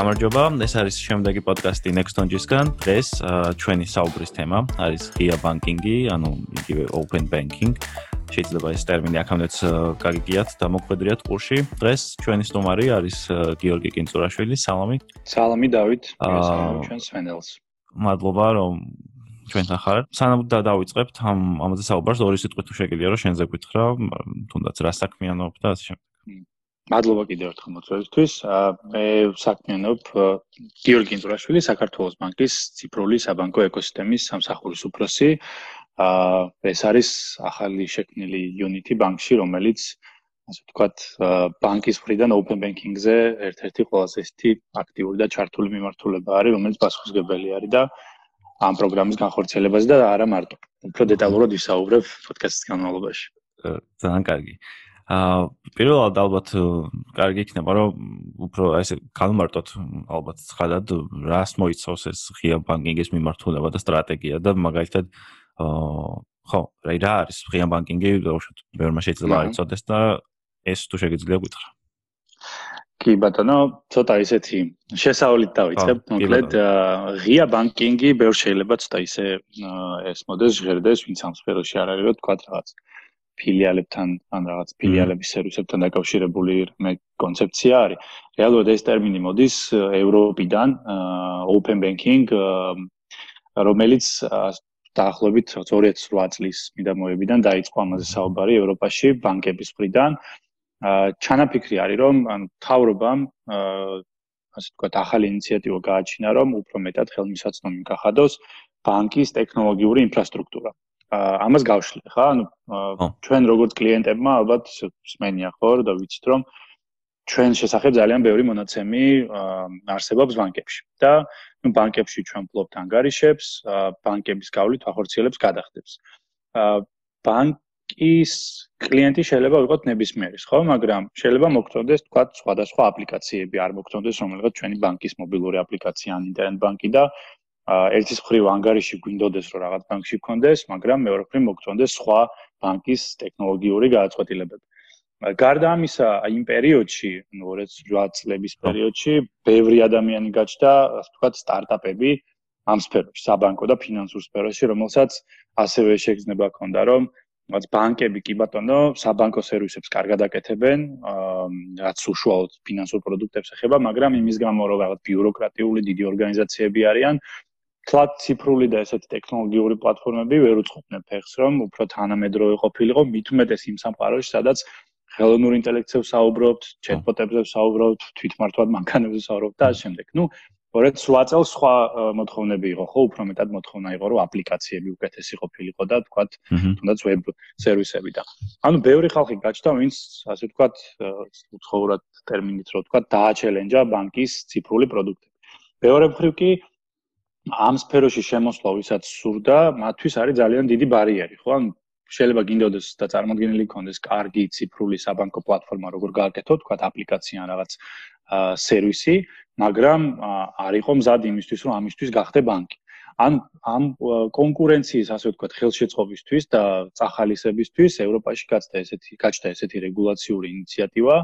გამარჯობა. ეს არის შემდეგი პოდკასტი Nextonjis-გან. დღეს ჩვენი საუბრის თემა არის ღია ბანკინგი, ანუ იგივე open banking. შეიძლება ეს ტერმინი აქამდეც გაგიგიათ და მოგვედრიათ ყურში. დღეს ჩვენი სტუმარი არის გიორგი კინწურაშვილი. სალამი. სალამი დავით. ჩვენ სვენელს. მადლობა რომ ჩვენთან ხარ. სანამ და დავიწყებთ ამ ამაზე საუბარს, ორი სიტყვით თუ შეგიძლია რომ შენზე გითხრა, თუნდაც რა საქმიანობ და ასე შემდეგ. მადლობა კიდევ ერთხელ მოწვევისთვის. მე საქმიანობ გიორგი ინძრაშვილი, საქართველოს ბანკის ციფრული საბანკო ეკოსისტემის სამსახურის უფროსი. აა ეს არის ახალი შექმნილი unity ბანკში, რომელიც ასე ვთქვათ, ბანკის მხრიდან open banking-ზე ერთ-ერთი ყველაზე ისეთი აქტიური და ჩართული მიმართულება არის, რომელიც პასუხისგებელი არის და ამ პროგრამის განხორციელებაზე და არა მარტო. უფრო დეტალურად ვისაუბრებ პოდკასტის განმავლობაში. ძალიან კარგი. აა პირველად ალბათ კარგი იქნება რომ უფრო ესე განმარტოთ ალბათ ცხადად რას მოიცავს ეს ღია ბანკინგის მიმართულება და სტრატეგია და მაგალითად აა ხო რა არის ღია ბანკინგი? უშუალოდ ბევრმა შეიძლება არ იცოდეს და ეს თუ შეგიძლია გითხრა კი ბატონო ცოტა ისეთი შესავლით დავიწყებ მოკლედ ღია ბანკინგი ბევრ შეიძლება ცოტა ისე ეს მოდელს ჟღერდეს ვინც ამ სფეროში არ არის რა თქვა რაღაც ფილიალებთან ან რაღაც ფილიალების სერვისებთან დაკავშირებული მე კონცეფცია არის. რეალურად ეს ტერმინი მოდის ევროპიდან, open banking, რომელიც დაახლოებით 2008 წლის მიდამოებიდან დაიწყო ამაზე საუბარი ევროპაში ბანკების მხრიდან. ჩანაფიქრი არის რომ ან თავრობამ ასე ვთქვათ ახალი ინიციატივა გააჩინა რომ უფრო მეტად ხელმისაწვდომი გახადოს ბანკის ტექნოლოგიური ინფრასტრუქტურა. ამას გავშლი ხა? ანუ ჩვენ როგორც კლიენტებმა ალბათ სმენია ხო და ვიცით რომ ჩვენ შესახებ ძალიან ბევრი მონაცემი არსებობს ბანკებში. და ნუ ბანკებში ჩვენ ფლობთ ანგარიშებს ბანკების გავლით ახორციელებს გადახდებს. ბანკის კლიენტი შეიძლება იყოს ნებისმიერის ხო? მაგრამ შეიძლება მოგწონდეს თქვა სხვადასხვა აპლიკაციები. არ მოგწონდეს რომელიღაც ჩვენი ბანკის მობილური აპლიკაცია ან ინტერნეტ ბანკი და ერთის მხრივ ანგარიში გვინდოდეს რომ რაღაც ბანკში გქონდეს, მაგრამ მეორე მხრივ მოგწონდეს სხვა ბანკის ტექნოლოგიური გადაწყვეტილებები. გარდა ამისა, იმ პერიოდში, 2008 წლების პერიოდში, ბევრი ადამიანი გაჩნდა, ასე ვთქვათ, სტარტაპები ამ სფეროში, საბანკო და ფინანსურ სფეროში, რომელსაც ასევე შეგრძნება ქონდა, რომ რაც ბანკები კი ბატონო, საბანკო სერვისებს კარგად აკეთებენ, რაც უშუალოდ ფინანსურ პროდუქტებს ეხება, მაგრამ იმის გამო რომ რაღაც ბიუროკრატიული დიდი ორგანიზაციები არიან, თლათ ციფრული და ესეთი ტექნოლოგიური პლატფორმები ვერ უწყობდნენ ფეხს, რომ უფრო თანამედროვე ყოფილიყო, მით უმეტეს იმ სამყაროში, სადაც ხელოვნურ ინტელექტზე ვსაუბრობთ, ჩეტბოტებზე ვსაუბრობთ, თვითმართვად მანქანებზე ვსაუბრობთ და ასე შემდეგ. ნუ, ორეთ სვაწელ სხვა მოთხოვნები იყო, ხო, უფრო მეტად მოთხოვნა იყო, რომ აპლიკაციები უკეთესი ყოფილიყო და თქვათ, თუნდაც ვებ სერვისები და. ანუ ბევრი ხალხი გაჩნდა, ვინც ასე თქვათ, უცხოურად ტერმინით რო თქვათ, დააჩელენჯა ბანკის ციფრული პროდუქტები. მეორე მხრივ კი ამ სფეროში შემოსვლა ვისაც სურდა, მათთვის არის ძალიან დიდი ბარიერი, ხო? ან შეიძლება გინდოდეს და წარმოქმნილი კონდეს კარგი ციფრული საბანკო პლატფორმა, როგორ გააკეთო, თქვა აპლიკაცია რაღაც სერვისი, მაგრამ არ იყო მზად იმისთვის, რომ ამისთვის გახდე ბანკი. ან ამ კონკურენციის, ასე ვთქვათ, ხელშეწყობისთვის და წახალისებისთვის ევროპაში გაცდა ესეთი გაჩნდა ესეთი რეგულაციური ინიციატივა,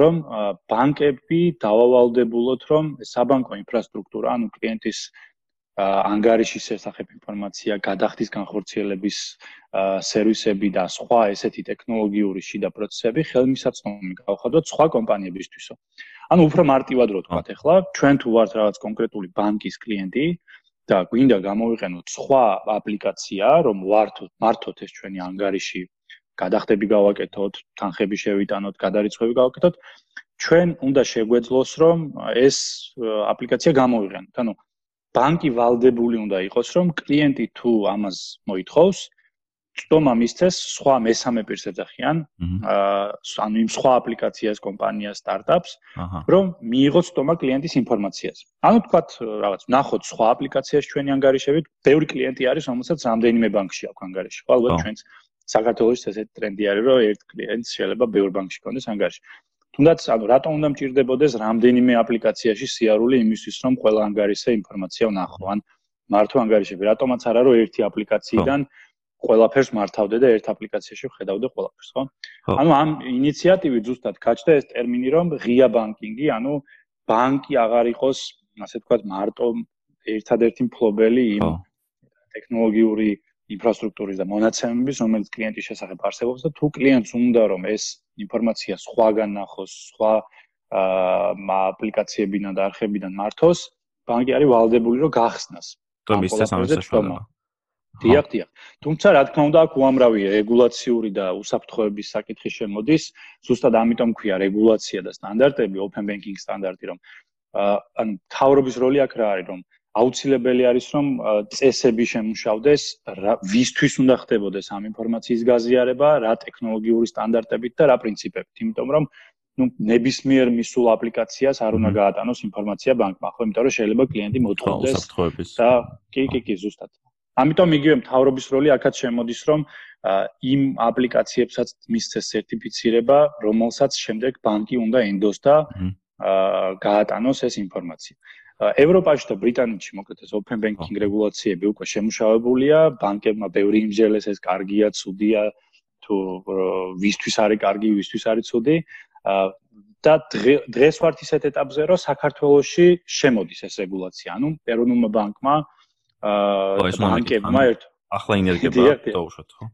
რომ ბანკები დავავალდებულოთ, რომ საბანკო ინფრასტრუქტურა, ანუ კლიენტის ანგარიშის შესახებ ინფორმაცია, გადახდის განხორციელების სერვისები და სხვა ესეთი ტექნოლოგიური შიდა პროცესები ხელმისაწვდომი გავხადოთ სხვა კომპანიებისთვისო. ანუ უფრო მარტივად რო თქვათ, ახლა ჩვენ თუ ვართ რაღაც კონკრეტული ბანკის კლიენტი და გვინდა გამოვიყენოთ სხვა აპლიკაცია, რომ ვართოთ მართოთ ეს ჩვენი ანგარიში, გადახდები გავაკეთოთ, თანხები შევიტანოთ, გადარიცხვები გავაკეთოთ, ჩვენ უნდა შეგვეძლოს, რომ ეს აპლიკაცია გამოვიყენოთ. ანუ ბანკი ვალდებული უნდა იყოს, რომ კლიენტი თუ ამას მოითხოვს, წტომა მისცეს სხვა მესამე პირს ეძახიან, აა ანუ იმ სხვა აპლიკაციას, კომპანიას, სტარტაპს, რომ მიიღოს წტომა კლიენტის ინფორმაციაზე. ანუ თქვათ, რაღაც, ნახოთ სხვა აპლიკაციას ჩვენი ანგარიშებით, ბევრი კლიენტი არის, რომელსაც რამდენიმე ბანკში აქვს ანგარიში. ხო, ალბათ ჩვენც საქართველოს ესეთი ტრენდი არის, რომ ერთ კლიენტს შეიძლება ბევრ ბანკში ქონდეს ანგარიში. თუნდაც ანუ რატომ უნდა მჭirdებოდეს რამდენიმე აპლიკაციაში სიარული იმისთვის რომ ყველა ანგარიშზე ინფორმაცია ვნახო? ან მართო ანგარიშები რატომაც არა რომ ერთი აპლიკაციიდან ყველაფერს მართავდე და ერთ აპლიკაციაში ვხედავდე ყველაფერს ხო? ანუ ამ ინიციატივით ზუსტად გაჩნდა ეს ტერმინი რომ ღია ბანკინგი ანუ ბანკი აღარ იყოს, ასე ვთქვათ, მარტო ერთადერთი მფლობელი იმ ტექნოლოგიური ინფრასტრუქტურის და მონაცემების, რომელიც კლიენტის შესახებ არსებობს და თუ კლიენტს უნდა რომ ეს ინფორმაცია სხვაგან ნახოს, სხვა აა აპლიკაციებიდან და არხებიდან მართოს, ბანკი არის ვალდებული რომ გახსნას. და მისცეს ამის საშუალება. დიახ, დიახ. თუმცა რა თქმა უნდა, აქ უამრავი რეგულაციური და უსაფრთხოების საკითხი შემოდის. ზუსტად ამიტომ ქვია რეგულაცია და სტანდარტები, open banking სტანდარტი, რომ ანუ თავრობის როლი აქ რა არის, რომ აუცილებელი არის რომ წესები შემუშავდეს, ვისთვის უნდა ხდებოდეს ამ ინფორმაციის გაზიარება, რა ტექნოლოგიური სტანდარტებით და რა პრინციპებით. იმიტომ რომ ну ნებისმიერ მისულ აპლიკაციას არ უნდა გაატანოს ინფორმაცია ბანკმა, ხო, იმიტომ რომ შეიძლება კლიენტი მოთხოვდეს და კი, კი, კი, ზუსტად. ამიტომ იგივე მთავრობის როლი აქაც შემოდის, რომ იმ აპლიკაციებსაც მისცეს სერტიფიცირება, რომელსაც შემდეგ ბანკი უნდა ენდოს და გაატანოს ეს ინფორმაცია. ევროპაში და ბრიტანეთში მოკლედ ეს open banking რეგულაციები უკვე შემუშავებულია, ბანკებმა ბევრი იმჟელეს ეს კარგია, ცუდია თუ ვისთვის არის კარგი, ვისთვის არის ცუდი. და დღეს ვართ ისეთ ეტაპზე, რომ საქართველოში შემოდის ეს რეგულაცია. ანუ ეროვნულმა ბანკმა აა ბანკებმა ერთ ახლა ინერგება დაუშვათ, ხო?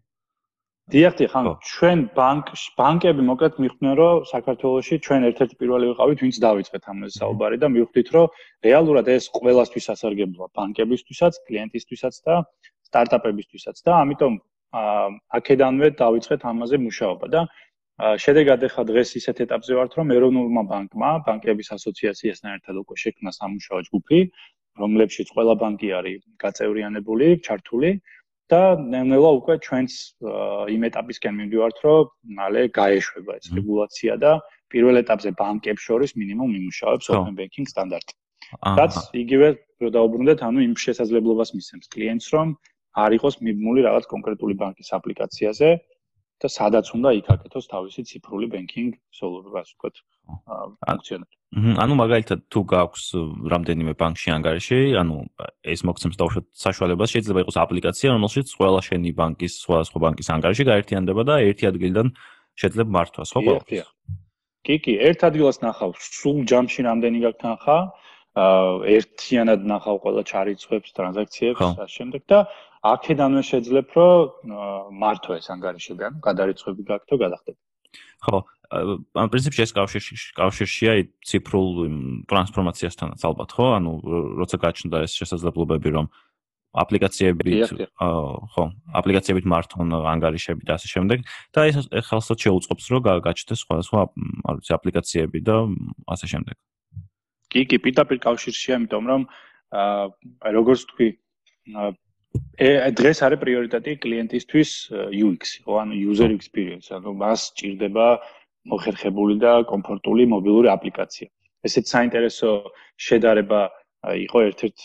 დიახ, ანუ ჩვენ ბანკ ბანკები მოკლედ მიხვდნენ, რომ საქართველოში ჩვენ ერთ-ერთი პირველი ვიყავით, ვინც დავიწყეთ ამ საუბარი და მივხვდით, რომ რეალურად ეს ყველასთვის ასარგებლოა, ბანკებისთვისაც, კლიენტისთვისაც და სტარტაპებისთვისაც და ამიტომ აქედანვე დავიწყეთ ამაზე მუშაობა და შედეგად ახლა დღეს ისეთ ეტაპზე ვართ, რომ ეროვნულმა ბანკმა, ბანკების ასოციაციასთან ერთად უკვე შექმნა სამუშაო ჯგუფი, რომლებშიც ყველა ბანკი არის გაწევრიანებული, ჩართული და ნელ-ნელა უკვე ჩვენს იმ ეტაპისკენ მივდივართ, რომ მალე გაეშვება ეს რეგულაცია და პირველ ეტაპზე ბანკებს შორის მინიმუმ იმუშავებს open banking სტანდარტი. რაც იგივე რო დაუბრუნდეთ, ანუ იმ შესაძლებლობას მისცემს კლიენტს, რომ არ იყოს მიბმული რაღაც კონკრეტული ბანკის აპლიკაციაზე და სადაც უნდა იქაკეთოს თავისი ციფრული banking სოლურობა, ასე ვთქვათ, ფუნქციონალი. ანუ მაგალითად თუ გაქვს რამდენიმე ბანკში ანგარიში, ანუ ეს მოგცემს დაუშვათ საშუალებას, შეიძლება იყოს აპლიკაცია, რომელშიც ყველა შენი ბანკის, სხვა სხვა ბანკის ანგარიში გაერთიანდება და ერთი ადგილიდან შეიძლება მართვას, ხო ყველა? კი, კი, ერთ ადგილას ნახავ, სულ ჯამში რამდენი გაქვს თანხა, ერთიანად ნახავ ყველა ჩარიცხვებს, ტრანზაქციებს, ასე შემდეგ და აქედანვე შეძლებ რომ მართო ეს ანგარიშები, ანუ გადარიცხვები გაქვთ და გადახდეთ. ხო, ამ პრინციპში ეს კავშირში კავშირშია ციფრულ ტრანსფორმაციასთანაც ალბათ, ხო? ანუ როცა გაჩნდა ეს შესაძლებლობები, რომ აპლიკაციებით ხო, აპლიკაციებით მართონ ანგარიშები და ასე შემდეგ და ეს ხელსაც შეუწყობს, რომ გაჩნდეს სხვა სხვა, არ ვიცი, აპლიკაციები და ასე შემდეგ. კი, კი, პიტაპირ კავშირშია, იმიტომ რომ აა როგორც თქვი, დღეს არის პრიორიტეტი კლიენტისთვის UX, ხო, ანუ user experience, ანუ მას ჭირდება მოხერხებული და კომფორტული მობილური აპლიკაცია. ესეც საინტერესო შედარება იყო ერთ-ერთ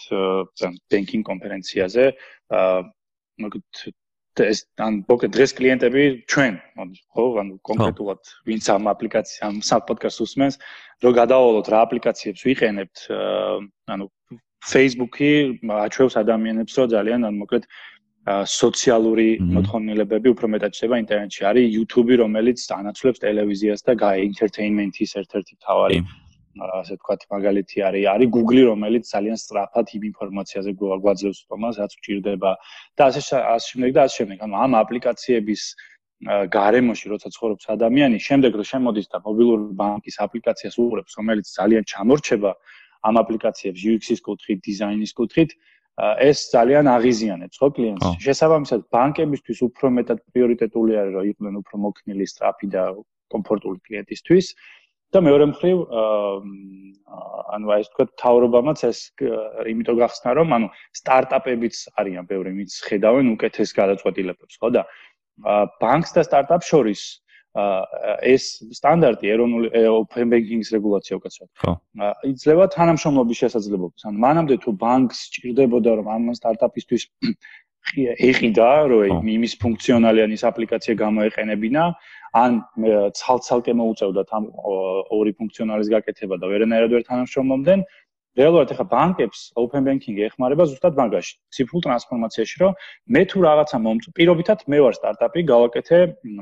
banking კონფერენციაზე. აა მოკლედ ეს ან პოკე დღეს კლიენტები ჩვენ ხო ანუ კონკრეტულად ვინც ამ აპლიკაციას ამ სამ პოდკასტს უსმენს რომ გადავალოთ რა აპლიკაციებს ვიყენებთ ანუ Facebook-ი აჩვევს ადამიანებს რომ ძალიან ან მოკლედ სოციალური მოთხოვნილებები უფრო მეტად შეიძლება ინტერნეტში. არის YouTube-ი რომელიც ანაცვლებს ტელევიზიას და გაენტერტეინმენტის ერთ-ერთი თავარი ასე ვთქვათ, მაგალითი არის, არის Google, რომელიც ძალიან სწრაფად იმ ინფორმაციაზე გვაძლევს თომას, რაც გვჭირდება. და ასე ასე შემდეგ და ასე შემდეგ. ანუ ამ აპლიკაციების გარემოში, როცა ცხოვრობს ადამიანი, შემდეგ რომ შემოდის და მობილური ბანკის აპლიკაციას უყურებს, რომელიც ძალიან ჩამორჩება ამ აპლიკაციებს UX-ის კუთხით, დიზაინის კუთხით, ეს ძალიან აღიზიანებს ხო კლიენტს. შესაბამისად, ბანკებისთვის უფრო მეტად პრიორიტეტული არის, რომ იყვნენ უფრო მოქნილი, სწრაფი და კომფორტული კლიენტისთვის. და მეორე მხრივ ანუ აი ეს თქვა თავრობამაც ეს იმიტომ გახსნა რომ ანუ სტარტაპებიც არიან ბევრი ვინც ხედავენ უკეთეს გადაწყვეტილებებს ხო და ბანკს და სტარტაპ შორის ეს სტანდარტი ეროვნული open banking-ის რეგულაცია უკაცრავად. ხო. იძლევა თანამშრომლობის შესაძლებლობას. ანუ მანამდე თუ ბანკს ჭირდებოდა რომ ამ სტარტაპისთვის ეყიდა რომ იმის ფუნქციონალი ან ის აპლიკაცია გამოეყენებინა, ან ცალ-ცალკე მოუწევდათ ამ ორი ფუნქციონალის გაკეთება და ვერანაირად ვერ თანამშრომლობდნენ რეალურად ეხა ბანკებს open banking-ი ეხმარება ზუსტად მაგაში, ციფრულ ტრანსფორმაციაში, რომ მე თუ რაღაცა მომწ პირობითად მე ვარ სტარტაპი, გავაკეთე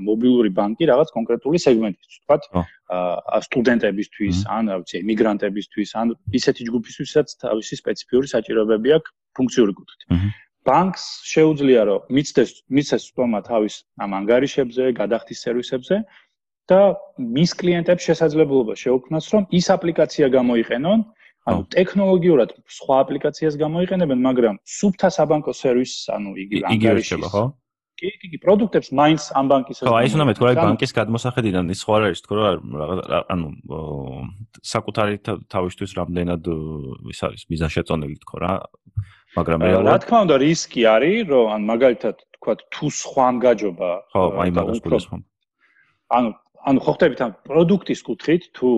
მობილური ბანკი რაღაც კონკრეტული სეგმენტისთვის, თქვათ, აა სტუდენტებისთვის, ან რა ვიცი, ემიგრანტებისთვის, ან ისეთი ჯგუფისთვისაც თავისი სპეციფიური საჭიროებები აქვს ფუნქციური კუთხით. ბანკს შეუძლია რომ მიცდეს მიცეს თქმა თავის ამ ანგარიშებზე, გადახდის სერვისებზე და მის კლიენტებს შესაძლებლობა შეუქმნას რომ ის აპლიკაცია გამოიყენონ, ანუ ტექნოლოგიურად სხვა აპლიკაციას გამოიყენებენ, მაგრამ სუფთა საბანკო სერვისს, ანუ იგი ანგარიშება, ხო? კი, კი, კი, პროდუქტებს მაინც ამ ბანკის ხო, აი ეს უნდა მეთქვა, აი ბანკის გადმოსახედიდან. ის სხვა არის, თქო რა, ანუ საკუთარი თავისთვის რამდენად ის არის მიზანშეწონილი თქო რა, მაგრამ რეალურად რა თქმა უნდა რისკი არის რომ ან მაგალითად თქვა თუ სხვამ გაჯობა ხო აი მაგას გულისხმობ. ანუ ანუ ხო ხტებით ამ პროდუქტის კუთხით თუ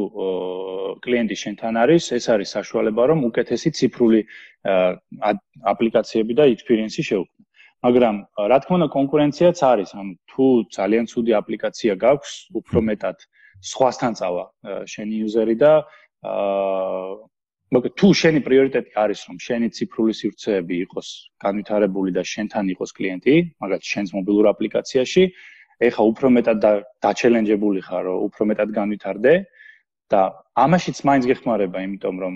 კლიენტი შენთან არის ეს არის საშუალება რომ უკეთესი ციფრული აპლიკაციები და ექსპერიენსი შეუქმნას მაგრამ რა თქმა უნდა კონკურენციაც არის ანუ თუ ძალიან ცუდი აპლიკაცია გაქვს უფრო მეტად სხვასთან წავა შენი იუზერი და აა მაგრამ თუ შენი პრიორიტეტი არის რომ შენი ციფრული სივრცეები იყოს განვითარებული და შენთან იყოს კლიენტი, მაგალითად შენს მობილურ აპლიკაციაში, ეხა უფრო მეტად დაჩელენჯებული ხარ, რომ უფრო მეტად განვითარდე და ამაშიც მაინც გეხმარება, იმიტომ რომ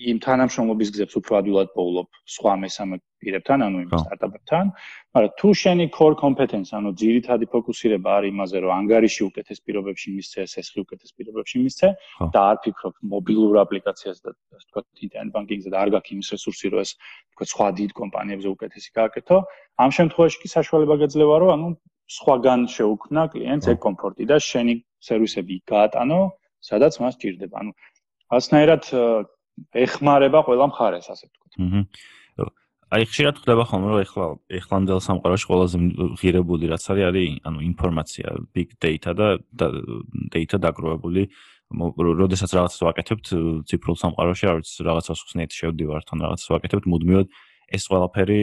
იმ თანამშრომლობის გზებს უფრო ადვილად პოულობ სხვა მესამე პირებთან, ანუ იმ სტარტაპებთან, მაგრამ თუ შენი core competence, ანუ ძირითადი ფოკუსირება არის იმაზე, რომ ანგარიში უკეთეს პირობებში მისცე, სესხი უკეთეს პირობებში მისცე და არ ფიქრობ მობილურ აპლიკაციას და ასე ვთქვათ, internet banking-ზე და არ გაქვს იმის რესურსი, რომ ეს ვთქვათ, სხვა დიდ კომპანიებზე უკეთესი გააკეთო, ამ შემთხვევაში კი საშუალება გაძლევა, რომ ანუ სხვაგან შეუქმნა კლიენტს ეგ კომფორტი და შენი სერვისები გაატანო, სადაც მას ჭირდება. ანუ ასნაირად ეხმარება ყველა მხარეს, ასე ვთქვათ. აჰა. აი ხშირად ხდება ხოლმე რომ ეხლა ეხლანდელ სამყაროში ყველაზე ღირებული რაც არის არის ანუ ინფორმაცია, big data და data დაგროვებული როდესაც რაღაცას ვაკეთებთ ციფრულ სამყაროში, არ ვიცი რაღაცას ხსნით შევდივართ ან რაღაცას ვაკეთებთ მუდმივად ეს ყველაფერი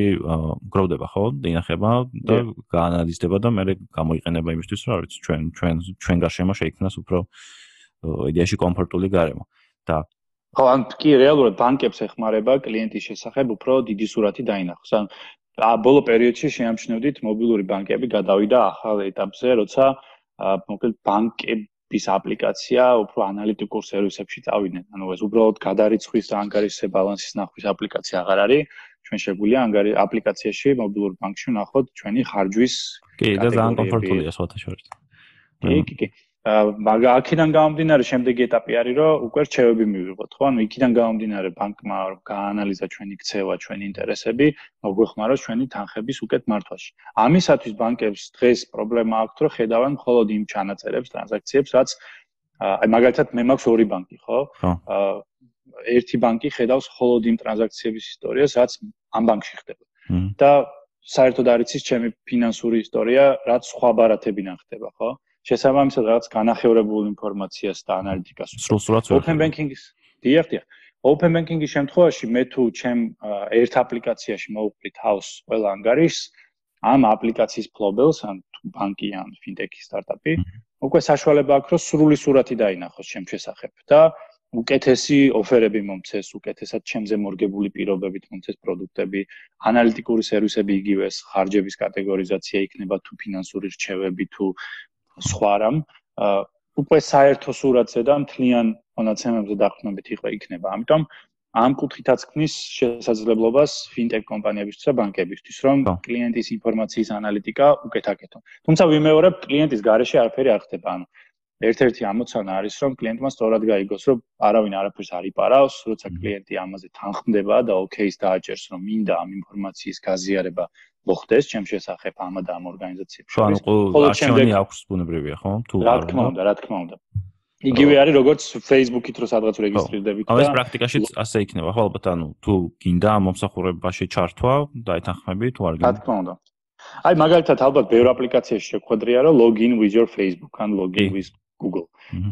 გროვდება ხო? დინახება და გაანალიზდება და მე გამოიყენება იმისთვის რომ არ ვიცი ჩვენ ჩვენ ჩვენ გარშემო შეიქმნას უფრო იდეაში კომფორტული გარემო. და ხო, ან კი რეალურად ბანკებს ეხმარება კლიენტის შესახებ უფრო დიდი სურათი დაინახოს. ან ბოლო პერიოდში შეამჩნევდით მობილური ბანკები გადავიდა ახალ ეტაპზე, როცა მოკლედ ბანკების აპლიკაცია უფრო ანალიტიკურ სერვისებში წავიდნენ. ანუ ეს უბრალოდ გადარიცხვის და ანგარიშზე ბალანსის ნახვის აპლიკაცია აღარ არის. ჩვენ შეგვიძლია ანგარი აპლიკაციაში მობილურ ბანკში ვნახოთ ჩვენი ხარჯვის კი და ძალიან კომფორტულია სხვათა შორის. კი, კი, კი. მაგა აქედან გამომდინარე შემდეგი ეტაპი არის რომ უკვე რჩევები მივიღოთ ხო? ანუ იქიდან გამომდინარე ბანკმა გაანალიზა ჩვენი ქცევა ჩვენი ინტერესები მოგვეხმაროს ჩვენი თანხების უკეთ მართვაში. ამისათვის ბანკებს დღეს პრობლემა აქვს რომ ხედავენ მხოლოდ იმ ჩანაწერებს ტრანზაქციებს რაც აი მაგალითად მე მაქვს ორი ბანკი ხო ერთი ბანკი ხედავს მხოლოდ იმ ტრანზაქციების ისტორიას რაც ამ ბანკში ხდება. და საერთოდ არის ის ჩემი ფინანსური ისტორია რაც სხვა ბარათები ნახდება ხო? შესაბამისად რაღაც განახევრებულ ინფორმაციას და ანალიტიკას. სრულსრულად open banking-ის დიახ დიახ. Open banking-ის შემთხვევაში მე თუ ჩემ ერთ აპლიკაციაში მოვყვი თავს ყველა ანგარიშს ამ აპლიკაციის ფლობელს ან თუ ბანკი ან fintech სტარტაპი უკვე საშუალება აქვს რომ სრული სურათი დაინახოს ჩემ შესახებ და უკეთესი ოფერები მომცეს, უკეთესად ჩემზე მორგებული პირობებით მომცეს პროდუქტები, ანალიტიკური სერვისები იგივეს, ხარჯების კატეგორიზაცია იქნება თუ ფინანსური რჩევები თუ სხვა რამ უკვე საერთო სურათზე და მთლიან მონაცემებზე დაყრდნობით იყო იქნება. ამიტომ ამ კუთხითაც ქნის შესაძლებლობას fintech კომპანიებისთვის და ბანკებისთვის, რომ კლიენტის ინფორმაციის ანალიტიკა უკეთ აკეთონ. თუმცა ვიმეორებ, კლიენტის გარეშე არაფერი არ ხდება. ანუ ერთ-ერთი ამოცანა არის, რომ კლიენტმა სწორად გაიგოს, რომ არავინ არაფერს არ იპარავს, როცა კლიენტი ამაზე თანხმდება და ოკეის დააჭერს, რომ მინდა ამ ინფორმაციის გაზიარება მოხდეს ჩემ შესახებ ამ და ამ ორგანიზაციებს. ხო, ანუ ყოველ არჩევანი აქვს ბუნებრივია, ხო? თუ რა თქმა უნდა, რა თქმა უნდა. იგივე არის როგორც Facebook-ით რო სადღაც რეგისტრირდებით და ეს პრაქტიკაშიც ასე იქნება, ხო, ალბათ ანუ თუ გინდა მომსახურებაში ჩართვა, დაეთანხმები თუ არ გინდა. რა თქმა უნდა. აი მაგალითად ალბათ ბევრ აპლიკაციაში შეგვხვედრია რომ login with your Facebook ან login with Google.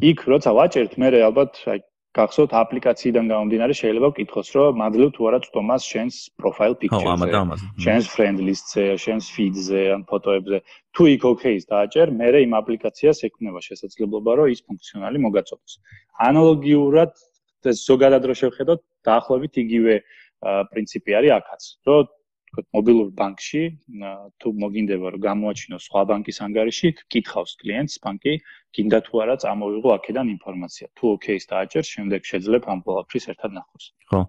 იქ როცა ვაჭერთ, მე ალბათ აი გახსოვთ აპლიკაციიდან გამომდინარე შეიძლება ვკითხოს რომ მადლობ თუ არა წტომას შენს პროფაილ პიქჩერზე. ხო, ამადა ამაზე. შენს ფრენდ ლისტზე, შენს ფიდზე ან ფოტოებზე. თუ იქ ოკეის დააჭერ, მე იმ აპლიკაციას ექნება შესაძლებლობა რომ ის ფუნქციონალი მოგაწოდოს. ანალოგიურად ზოგადად რო შევხედოთ, დაახლოებით იგივე პრინციპი არის აქაც, რომ თქვით, მობილურ ბანკში თუ მოგინდება რომ გამოაჩინოს სხვა ბანკის ანგარიში, გითხავს კლიენტს ბანკი, გინდა თუ არა წამოვიღო აქედან ინფორმაცია. თუ ოკეის დააჭერს, შემდეგ შეძლებ ამ ყველაფრის ერთად ნახოს. ხო.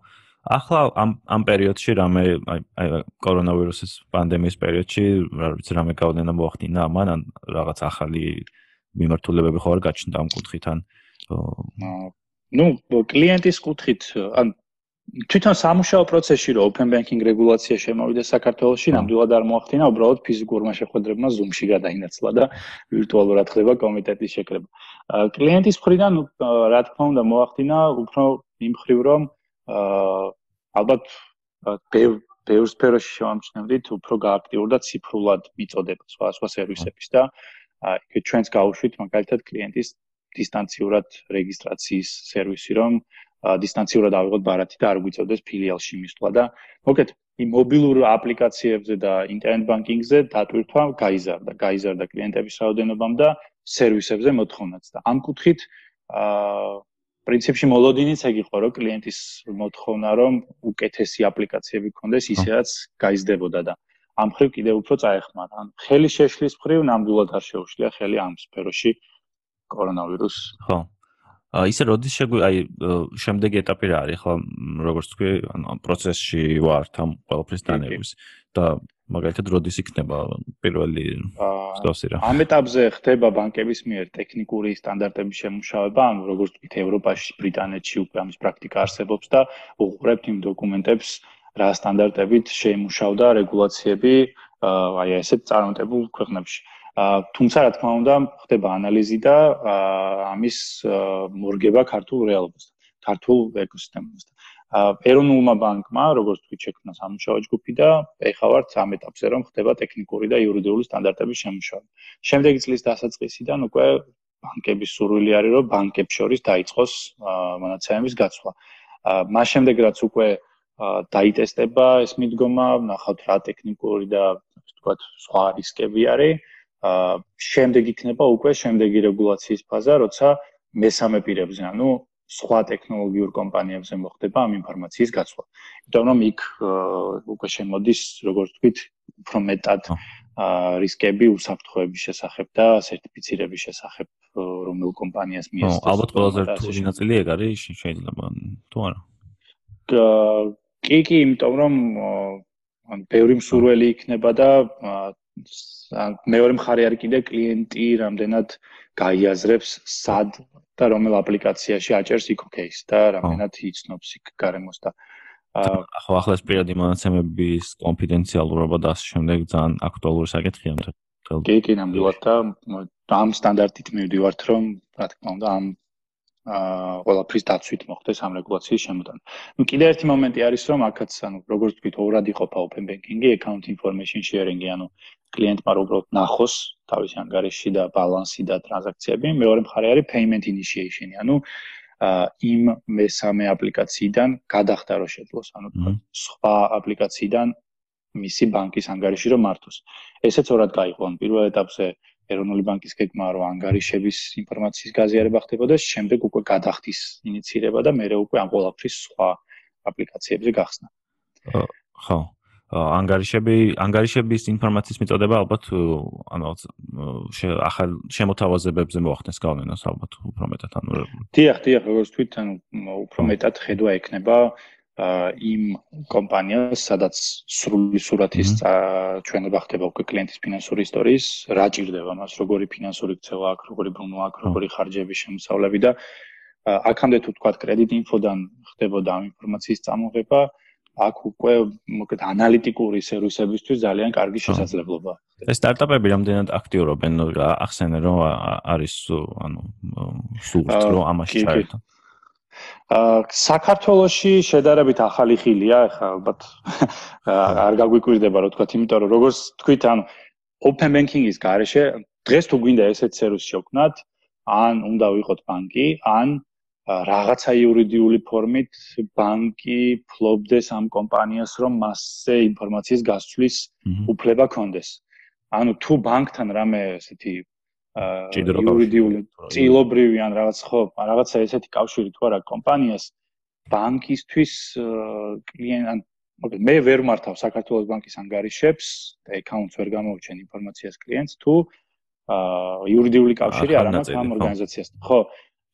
ახლა ამ ამ პერიოდში რამე აი კორონავირუსის პანდემიის პერიოდში, რა ვიცი, რამე გავლენა მოახდინა ამან, ან რაღაც ახალი მიმართულებები ხო არ გაჩნდა ამ კუთხით ან ну, კლიენტის კუთხით, ან თვითონ სამუშაო პროცესში რო open banking რეგულაცია შემოვიდა საქართველოში, ნამდვილად არ მოახდინა, უბრალოდ ფიზიკურმა შეხვედრებმა Zoom-ში გადაინაცვლა და ვირტუალურად ხდება კომიტეტის შეკრება. კლიენტის მხრიდან რა თქმა უნდა მოახდინა უფრო იმ ხრივ რომ ალბათ ბევრ სფეროში შევამჩნევდით უფრო გააქტიურდა ციფრულად მიწოდება სხვა სხვა სერვისების და აი ჩვენს გაუშვით მაგალითად კლიენტის დისტანციურად რეგისტრაციის სერვისი რომ დისტანციურად ავიღოთ ბარათი და არ გვიწევდეს ფილიალში მისვლა და მოკეთ იმ მობილურ აპლიკაციებზე და ინტერნეტ ბანკინგზე დატვირთვა გაიზარდა, გაიზარდა კლიენტების რაოდენობამ და სერვისებზე მოთხოვნაც და ამ კუთხით აა პრინციპში მოლოდინიც ეგ იყო, რომ კლიენტის მოთხოვნა რომ უკეთესი აპლიკაციები ქონდეს, ისედაც გაიზრდებოდა და ამ ხრივ კიდევ უფრო წაეხმარა. ან ხელი შეშლის ხრივ ნამდვილად არ შეუშლია ხელი ამ სფეროში კორონავირუს. ხო. ისე როდის შეგვი აი შემდეგი ეტაპი რა არის? ხლა როგორც თქვი ანუ პროცესში ვართ ამ ყველაფრის დანერგვის და მაგალითად როდის იქნება პირველი სტოსი რა? ამ ეტაპზე ხდება ბანკების მიერ ტექნიკური სტანდარტების შემუშავება ანუ როგორც თქვით ევროპაში ბრიტანეთში უკვე ამის პრაქტიკა არსებობს და უყურებთ იმ დოკუმენტებს რა სტანდარტებით შეიმუშავდა რეგულაციები აი ესეთ წარმატებულ ქვეყნებში თუმცა რა თქმა უნდა ხდება ანალიზი და ამის მორგება ქართულ რეალობასთან, ქართულ ეკოსისტემასთან. ეროვნულმა ბანკმა, როგორც თქვი, შექმნა სამუშაო ჯგუფი და ეხლა ვართ ამ ეტაპზე, რომ ხდება ტექნიკური და იურიდიული სტანდარტების შემუშავება. შემდეგი წლის დასაწყისიდან უკვე ბანკების სურვილი არის, რომ ბანკებს შორის დაიწყოს მონაცემების გაცვლა. მას შემდეგ რაც უკვე დაიტესტება ეს მიდგომა, ნახავთ რა ტექნიკური და ასე ვთქვათ, სხვა რისკები არის. შემდეგ იქნება უკვე შემდეგი რეგულაციის ფაზა, როცა მესამე პირებზე, ანუ სხვა ტექნოლოგიურ კომპანიებზე მოხდება ამ ინფორმაციის გაცვლა. იმიტომ რომ იქ უკვე შემოდის, როგორც ვთქვით, უფრო მეტად რისკები უსაფრთხოების შესახებ და სერტიფიცირების შესახებ, რომელ კომპანიას მიესწრებს. ო, ალბათ ყველაზე რთული ნაწილი ეგ არის, შეიძლება თუ არა. კი, კი, იმიტომ რომ ან ბევრი მსურველი იქნება და მეორე მხარე არის კიდე კლიენტი რამდენად გაიაზრებს სად და რომელ აპლიკაციაში აჭერს იქ ოკეის და რამდენად იცნობს იქ გარემოს და ახლა ახლა ეს პირადი მონაცემების კონფიდენციალურობა და ასე შემდეგ ძალიან აქტუალური საკითხია მთელ კი კი ნამდვილად და ამ სტანდარტით მივდივართ რომ რა თქმა უნდა ამ აა ყველაფრის დაცვით მოხდეს ამ რეგულაციის შემოტანა. ნუ კიდე ერთი მომენტი არის რომ აქაც ანუ როგორც ვთქვით, ორად იყოფა open banking-ი, account information sharing-ი, ანუ კლიენტმა უბრალოდ ნახოს თავის ანგარიში და ბალანსი და ტრანზაქციები. მეორე მხარე არის payment initiation-ი, ანუ აა იმ მესამე აპლიკაციიდან გადახდა რო შეძლოს, ანუ სხვა აპლიკაციიდან მისი ბანკის ანგარიში რომ მართოს. ესეც ორად გაიყო, ანუ პირველ ეტაპზე ეროვნული ბანკის გეგმა რომ ანგარიშების ინფორმაციის გაზიარება ხდებოდა, შემდეგ უკვე გადახდის ინიცირება და მეორე უკვე ამ ყველაფრის სხვა აპლიკაციებზე გახსნა. ხო. ანგარიშები ანგარიშების ინფორმაციის მიწოდება ალბათ ანუ ახალ შემოთავაზებებზე მოახდენს გავლენას ალბათ უფრო მეტად ანუ დიახ დიახ როგორც თქვით ანუ უფრო მეტად ხედვა ექნება იმ კომპანიას სადაც სრული სურათის ჩვენება ხდება უკვე კლიენტის ფინანსური ისტორიის რა ჭირდება მას როგორი ფინანსური ქცევა აქვს როგორი ბრუნვა აქვს როგორი ხარჯების შემოსავლები და აქამდე თუ თქვა კრედიტ ინფოდან ხდებოდა ამ ინფორმაციის წამოღება აქ უკვე მოკეთ ანალიტიკური სერვისებისთვის ძალიან კარგი შესაძლებლობა. ეს სტარტაპები რამდენად აქტიურობენ? ახსენე რომ არის ანუ სულს რომ ამაში ჩაერთო. აა საქართველოში შედარებით ახალი ხილია, ახლა ალბათ არ გაგვიკვირდება რა თქვა, იმიტომ რომ როგორც თქვით, ანუ open banking-ის გარეშე დღეს თუ გვინდა ესეთ სერვისი შევქმნათ, ან უნდა ვიყოთ ბანკი, ან რაღაცა იურიდიული ფორმით ბანკი ფლობდეს ამ კომპანიას, რომ მასზე ინფორმაციის გასვლის უფლება ქონდეს. ანუ თუ ბანკთან რამე ესეთი იურიდიული წილობრივი ან რაღაც ხო, რაღაცა ესეთი კავშირი თუ არა კომპანიას ბანკისთვის კლიენტ მოგეთ მე ვერ მართავ საქართველოს ბანკის ანგარიშებს და აკაუნტს ვერ გამოვჩენ ინფორმაციას კლიენტს თუ აა იურიდიული კავშირი არ ამაქვს ამ ორგანიზაციასთან ხო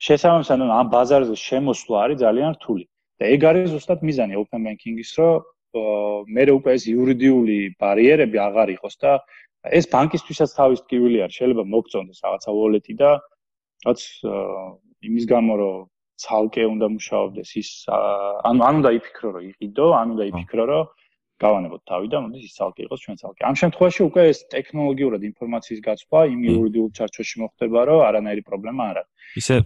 შესაბამისად ამ ბაზარზე შემოსვლა არის ძალიან რთული. და ეგ არის ზუსტად მიზანი open banking-ის რომ მე უკვე ეს იურიდიული ბარიერები აღარ იყოს და ეს ბანკისთვისაც თავის ტკივილი არის შეიძლება მოგწონდეს რაღაცა wallet-ი და რაც იმის გამო რომ ცალკე უნდა მუშაობდეს ის ანუ ანუ და იფიქრო რომ იყიდო ანუ და იფიქრო რომ გავანებოთ თავი და მოდი ის ცალკე იყოს ჩვენ ცალკე. ამ შემთხვევაში უკვე ეს ტექნოლოგიურად ინფორმაციის გაცვლა იმ იურიდიულ ჩარჩოში მოხდება რომ არანაირი პრობლემა არ არის. ისე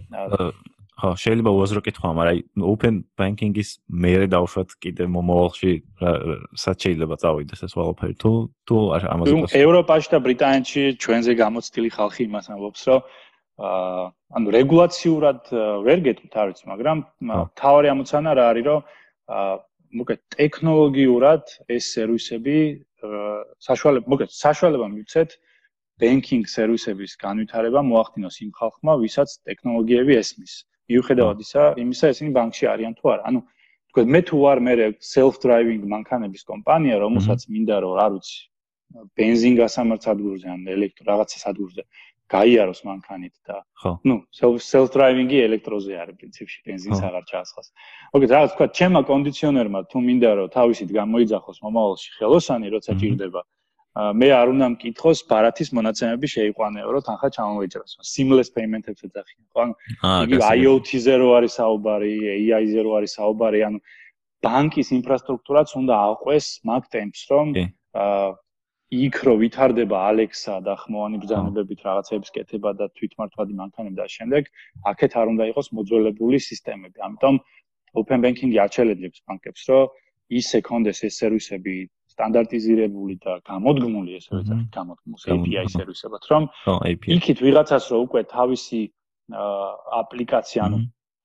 ხო შეიძლება უაზრო კითხვა მაგრამ open banking-ის მეერე დავუშვათ კიდე მომავალში რაც შეიძლება წავიდეს ეს ყველაფერი თუ თუ ამაზე ევროპაში და ბრიტანეთში ჩვენზე გამოცდილი ხალხი იმას ამბობს რომ აა ანუ რეგულაციურად ვერ გეტყვით არ ვიცი, მაგრამ თავარი ამოცანა რა არის, რომ აა მოკეთ ტექნოლოგიურად ეს სერვისები საშუალება, მოკეთ საშუალება მივცეთ banking სერვისების განვითარება მოახდინოს იმ ხალხმა, ვისაც ტექნოლოგიები ესმის. მიუხედავად ისა, იმისა ესენი ბანკში არიან თუ არა. ანუ თქვა მე თუ ვარ მე self-driving მანქანების კომპანია, რომელსაც მინდა რომ არ ვიცი бензингასამარც ადგურზე ან ელექტრო რაღაცას ადგურზე გაიაროს მანქანით და ნუ self-driving-ი ელექტროზე არის პრინციპში бенზინს აღარ ჩაასხას. მოკლედ რაღაც თქვა ჩემმა კონდიციონერმა თუ მინდა რომ თავისით გამოიძახოს მომავალში ხელოსანი, როცა ჭირდება მე არ უნდა მკითხოს ბარათის მონაცემები შეიყვანეო რომ თანხა ჩამოვეჭრას. seamless payment-ებს ეძახიან. ხო ანუ იგი IoT-ზე რო არის საუბარი, AI-ზე რო არის საუბარი, ანუ ბანკის ინფრასტრუქტურაც უნდა აყვეს მაგ ტემპს რომ აა იქ რო ვითარდება ალექსა და ხმოვანი ბრძანებებით რაღაცების კეთება და თვითმართვადი მანქანები და შემდეგ აქეთ არ უნდა იყოს მოძველებული სისტემები. ამიტომ open banking-ი აჩელებს ბანკებს, რომ ისე კონდეს ეს სერვისები სტანდარტიზირებული და გამოდგმული ეს როცა გამოდგმოს API სერვისებად, რომ იქით ვიღაცას რო უკვე თავისი აპლიკაცია, ანუ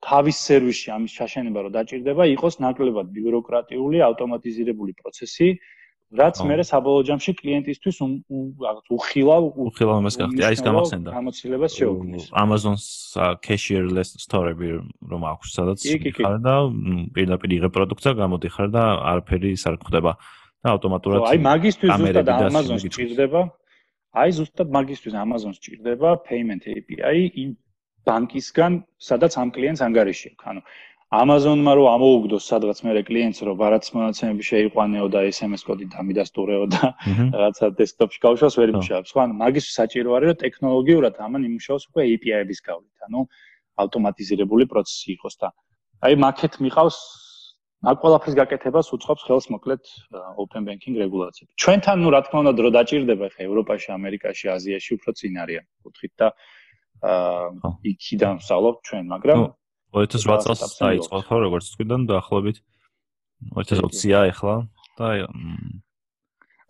თავის სერვისში ამის ჩაშენება რო დაჭirdება, იყოს ნაკლებად ბიუროკრატიული, ავტომატიზირებული პროცესი, რაც მე საბოლოო ჯამში კლიენტისთვის რაღაც უხილავ უხილავ იმას გახდი აი ეს გამახსენდა გამოცდილებას შეუქმნის. Amazon-ს cashier-less store-ები რომ აქვს სადაც ხარ და პირდაპირ იღებ პროდუქტს და გამოდიხარ და არაფერი არ ხდება და ავტომატურად აი მაგისტვის ზუსტად Amazon-ს ჭირდება აი ზუსტად მაგისტვის Amazon-ს ჭირდება payment API იმ ბანკისგან სადაც ამ კლიენტს ანგარიში აქვს. ანუ Amazon-მა რო ამოუგდოს სადღაც მე კლიენტს რო ბარათის მონაცემები შეიყვანეო და SMS კოდი დამიდასტურეო და რაღაცა დესკტოპში გავშვას ვერ იმუშავებს. ხო, ანუ მაგის საჭირო არის რომ ტექნოლოგიურად ამან იმუშავოს უკვე API-ების გავლით, ანუ ავტომატიზირებული პროცესი იყოს და აი მაკეთ მიყავს მაგ ყველაფრის გაკეთებას უცხობს ხელს მოკლედ open banking რეგულაციები. ჩვენთან ნუ რა თქმა უნდა დრო დაჭირდება ხა ევროპაში, ამერიკაში, აზიაში უფრო წინ არიან კუთხით და აა იქიდან ვსწავლობ ჩვენ, მაგრამ 2008 წელს დაიწყო ხო როგორც თქვიდან დაახლოებით. 2020-ია ახლა და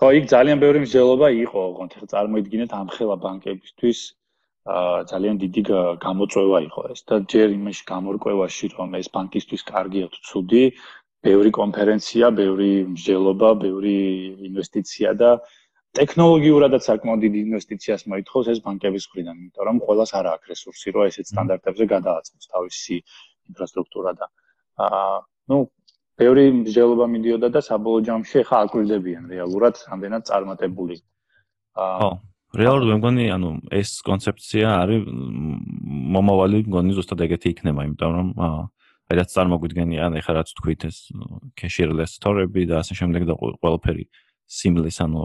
ხო იქ ძალიან ბევრი მსჯელობა იყო ოღონდ ხა წარმოიდგინეთ ამ ხელა ბანკებისთვის. აა ძალიან დიდი გამოწვევა იყო ეს და ჯერ იმაში გამორკვევაში რომ ეს ბანკისთვის კარგია თუ ცუდი ბევრი კონფერენცია, ბევრი მსჯელობა, ბევრი ინვესტიცია და ტექნოლოგიურადაც საკმაოდ დიდი ინვესტიციას მოითხოვს ეს ბანკების მხრიდან, იმიტომ რომ ყოველას არ აქვს რესურსი, რომ ესეთ სტანდარტებზე გადააწყოს თავისი ინფრასტრუქტურა და აა ნუ ბევრი მსჯელობა მიდიოდა და საბოლოო ჯამში ახლა აკვირდებიან რეალურად რამდენად წარმატებული. აა რეალურად მე მგონი, ანუ ეს კონცეფცია არის მომავალი მგონი ზუსტად ეგეთი იქნება, იმიტომ რომ აა რაც წარმოგვიდგენიან, ეხლა რაც თქვით ეს cashless store-ები და ასე შემდეგ და ყველაფერი სიმლის ანუ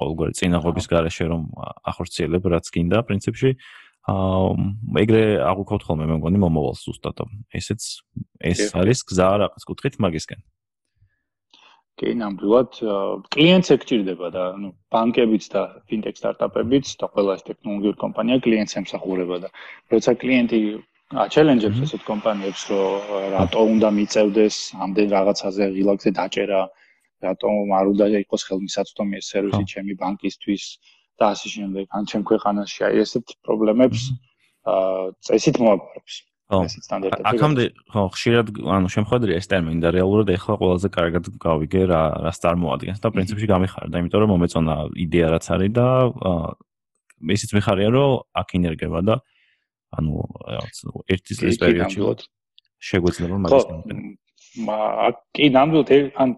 ყოველგვარი წინაღობის garaშე რომ ახორციელებ რაც გინდა პრინციპში. აა ეგრე აღვქოთ ხოლმე მე მგონი მომავალს ზუსტად ესეც ეს არის გზა რაღაც კუთხით მაგისკენ. კი ნამდვილად კლიენტს ეკჭირდება და ნუ ბანკებიც და ფინტექ სტარტაპებიც და ყველა ეს ტექნოლოგიური კომპანია კლიენტს ემსახურება და როცა კლიენტი აჩელენჯებს ესეთ კომპანიებს რომ რატო უნდა მიწევდეს ამდენ რაღაცაზე ღილაკზე დაჭერა რატომ არ უნდა იყოს ხელმისაწვდომი ეს სერვისი ჩემი ბანკისთვის და ასე შემდეგ. ან ჩემ ქვეყანაში აი ესეთ პრობლემებს აა წესით მოაგვარებს. ხო. აქამდე ხო ხშირად ანუ შემხედრია ეს ტერმინი და რეალურად ეხლა ყველაზე კარგად გავიგე რა რას წარმოადგენს და პრინციპში გამიხარდა, იმიტომ რომ მომეწონა იდეა რაც არის და აა ისიც მიხარია რომ აქ ინერგება და ანუ რაღაც ერთის წლის პერიოდში შეგვეძლება მაგის გამო. კი, ნამდვილად ან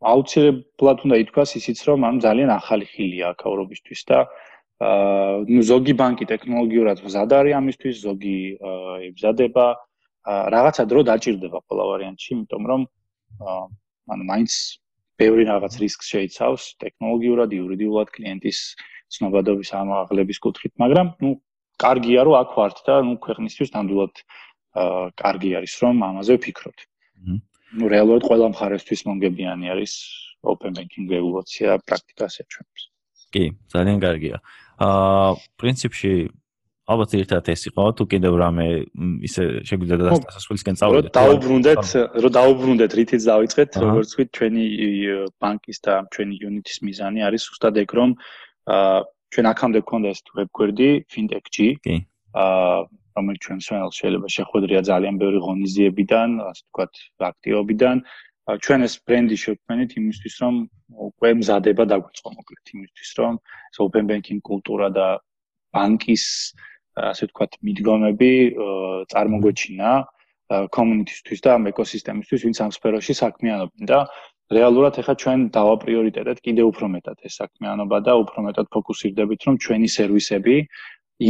აუცილებლად უნდა ითქვას ისიც, რომ ამ ძალიან ახალი ხილია აკავრობისთვის და აა ზოგი ბანკი ტექნოლოგიურად მზად არის ამისთვის, ზოგი ებზადება, რაღაცა დრო დაჭirdება ყველა ვარიანტში, იმიტომ რომ აა ანუ მაინც ბევრი რაღაც რისკს შეიცავს ტექნოლოგიურად, იურიდიულად კლიენტის ცნობადობის ამაღლების კუთხით, მაგრამ ნუ კარგია რომ აქ ვართ და ნუ ქვეყნისთვის ნამდვილად აა კარგი არის რომ ამაზე ვფიქრობთ. ნუ რეალურად ყველა მხარესთვის მომგებიანი არის open banking რეგულაცია პრაქტიკასია ჩვენს. კი, ძალიან კარგია. აა პრინციპში ალბათ ერთად ეს იყო თუ კიდევ რამე ისე შეგვიძლია დასასრულისკენ წავიდეთ. რომ დაუბრუნდეთ, რომ დაუბრუნდეთ რითიც დავიწყეთ, როგორც ვთქვით, ჩვენი ბანკის და ჩვენი unit-ის მიზანი არის უბრალოდ ეგ რომ აა ჩვენ აქამდე გქონდა ეს webquery fintech-ი. კი. აა რომელიც ჩვენ სვენელს შეიძლება შეხვედრია ძალიან ბევრი ღონისძიებიდან, ასე ვთქვათ, აქტივობიდან. ჩვენ ეს ბრენდი შევქმნით იმისთვის, რომ უკვე მზადება დაგვიწყო მოკლედ იმისთვის, რომ open banking კულტურა და ბანკის ასე ვთქვათ, მიდგომები წარმოგვეჩინა community-ისთვის და ამ ეკოსისტემისთვის, ვინც ამ სფეროში საქმიანობენ და რეალურად ახლა ჩვენ დავა პრიორიტეტად კიდევ უფრო მეტად ეს საქმიანობა და უფრო მეტად ფოკუსირდებით, რომ ჩვენი სერვისები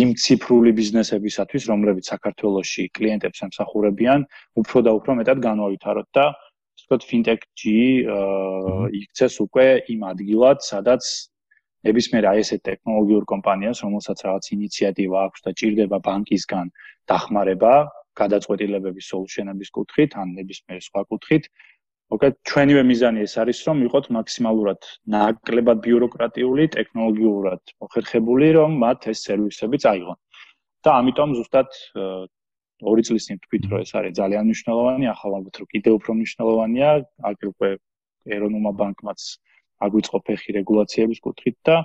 იმ ციფრული ბიზნესებისათვის, რომლებიც საქართველოსში კლიენტებს ემსახურებიან, უფრო და უფრო მეტად განვითაროთ და ვთქვათ, fintech-ი იქცეს უკვე იმ ადგილად, სადაც ნებისმიერ აი ესე ტექნოლოგიურ კომპანიას, რომელსაც რაღაც ინიციატივა აქვს და ჭირდება ბანკისგან დახმარება, გადაწყვეტილებების სოლუშენების კუთხით, ან ნებისმიერ სხვა კუთხით, მოკლედ ჩვენივე მიზანი ეს არის, რომ ვიყოთ მაქსიმალურად ნაკლებად ბიუროკრატიული, ტექნოლოგიურად მოხერხებული, რომ მათ ეს სერვისები წაიღონ. და ამიტომ ზუსტად ორი წლის წინ თქვით, რომ ეს არის ძალიან მნიშვნელოვანი, ახლა ალბათ რომ კიდევ უფრო მნიშვნელოვანია, აგერ უკვე ეროვნულმა ბანკმაც აგვიწყო ფეხი რეგულაციების კუთხით და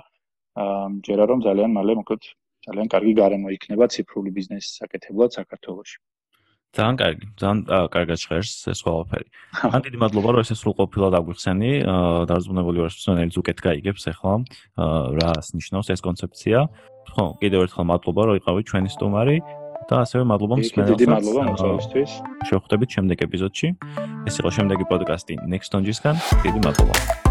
ამჯერა რომ ძალიან მალე მოკლედ ძალიან კარგი გარემო იქნება ციფრული ბიზნესის საკეთებლად საქართველოში. ძალიან კარგი, ძალიან კარგად ჟღერს ეს ყველაფერი. ან დიდი მადლობა რომ ესე სრულყოფილად აგვიხსენი, დარწმუნებული ვარ, ნელი ზუკეთ გაიგებს ახლა რას ნიშნავს ეს კონცეფცია. ხო, კიდევ ერთხელ მადლობა რომ იყავით ჩვენი სტუმარი და ასევე მადლობა მსმენელს. დიდი მადლობა მოწვევისთვის. შევხვდებით შემდეგ ეპიზოდში. ეს იყო შემდეგი პოდკასტი Next Stonge-ისგან. დიდი მადლობა.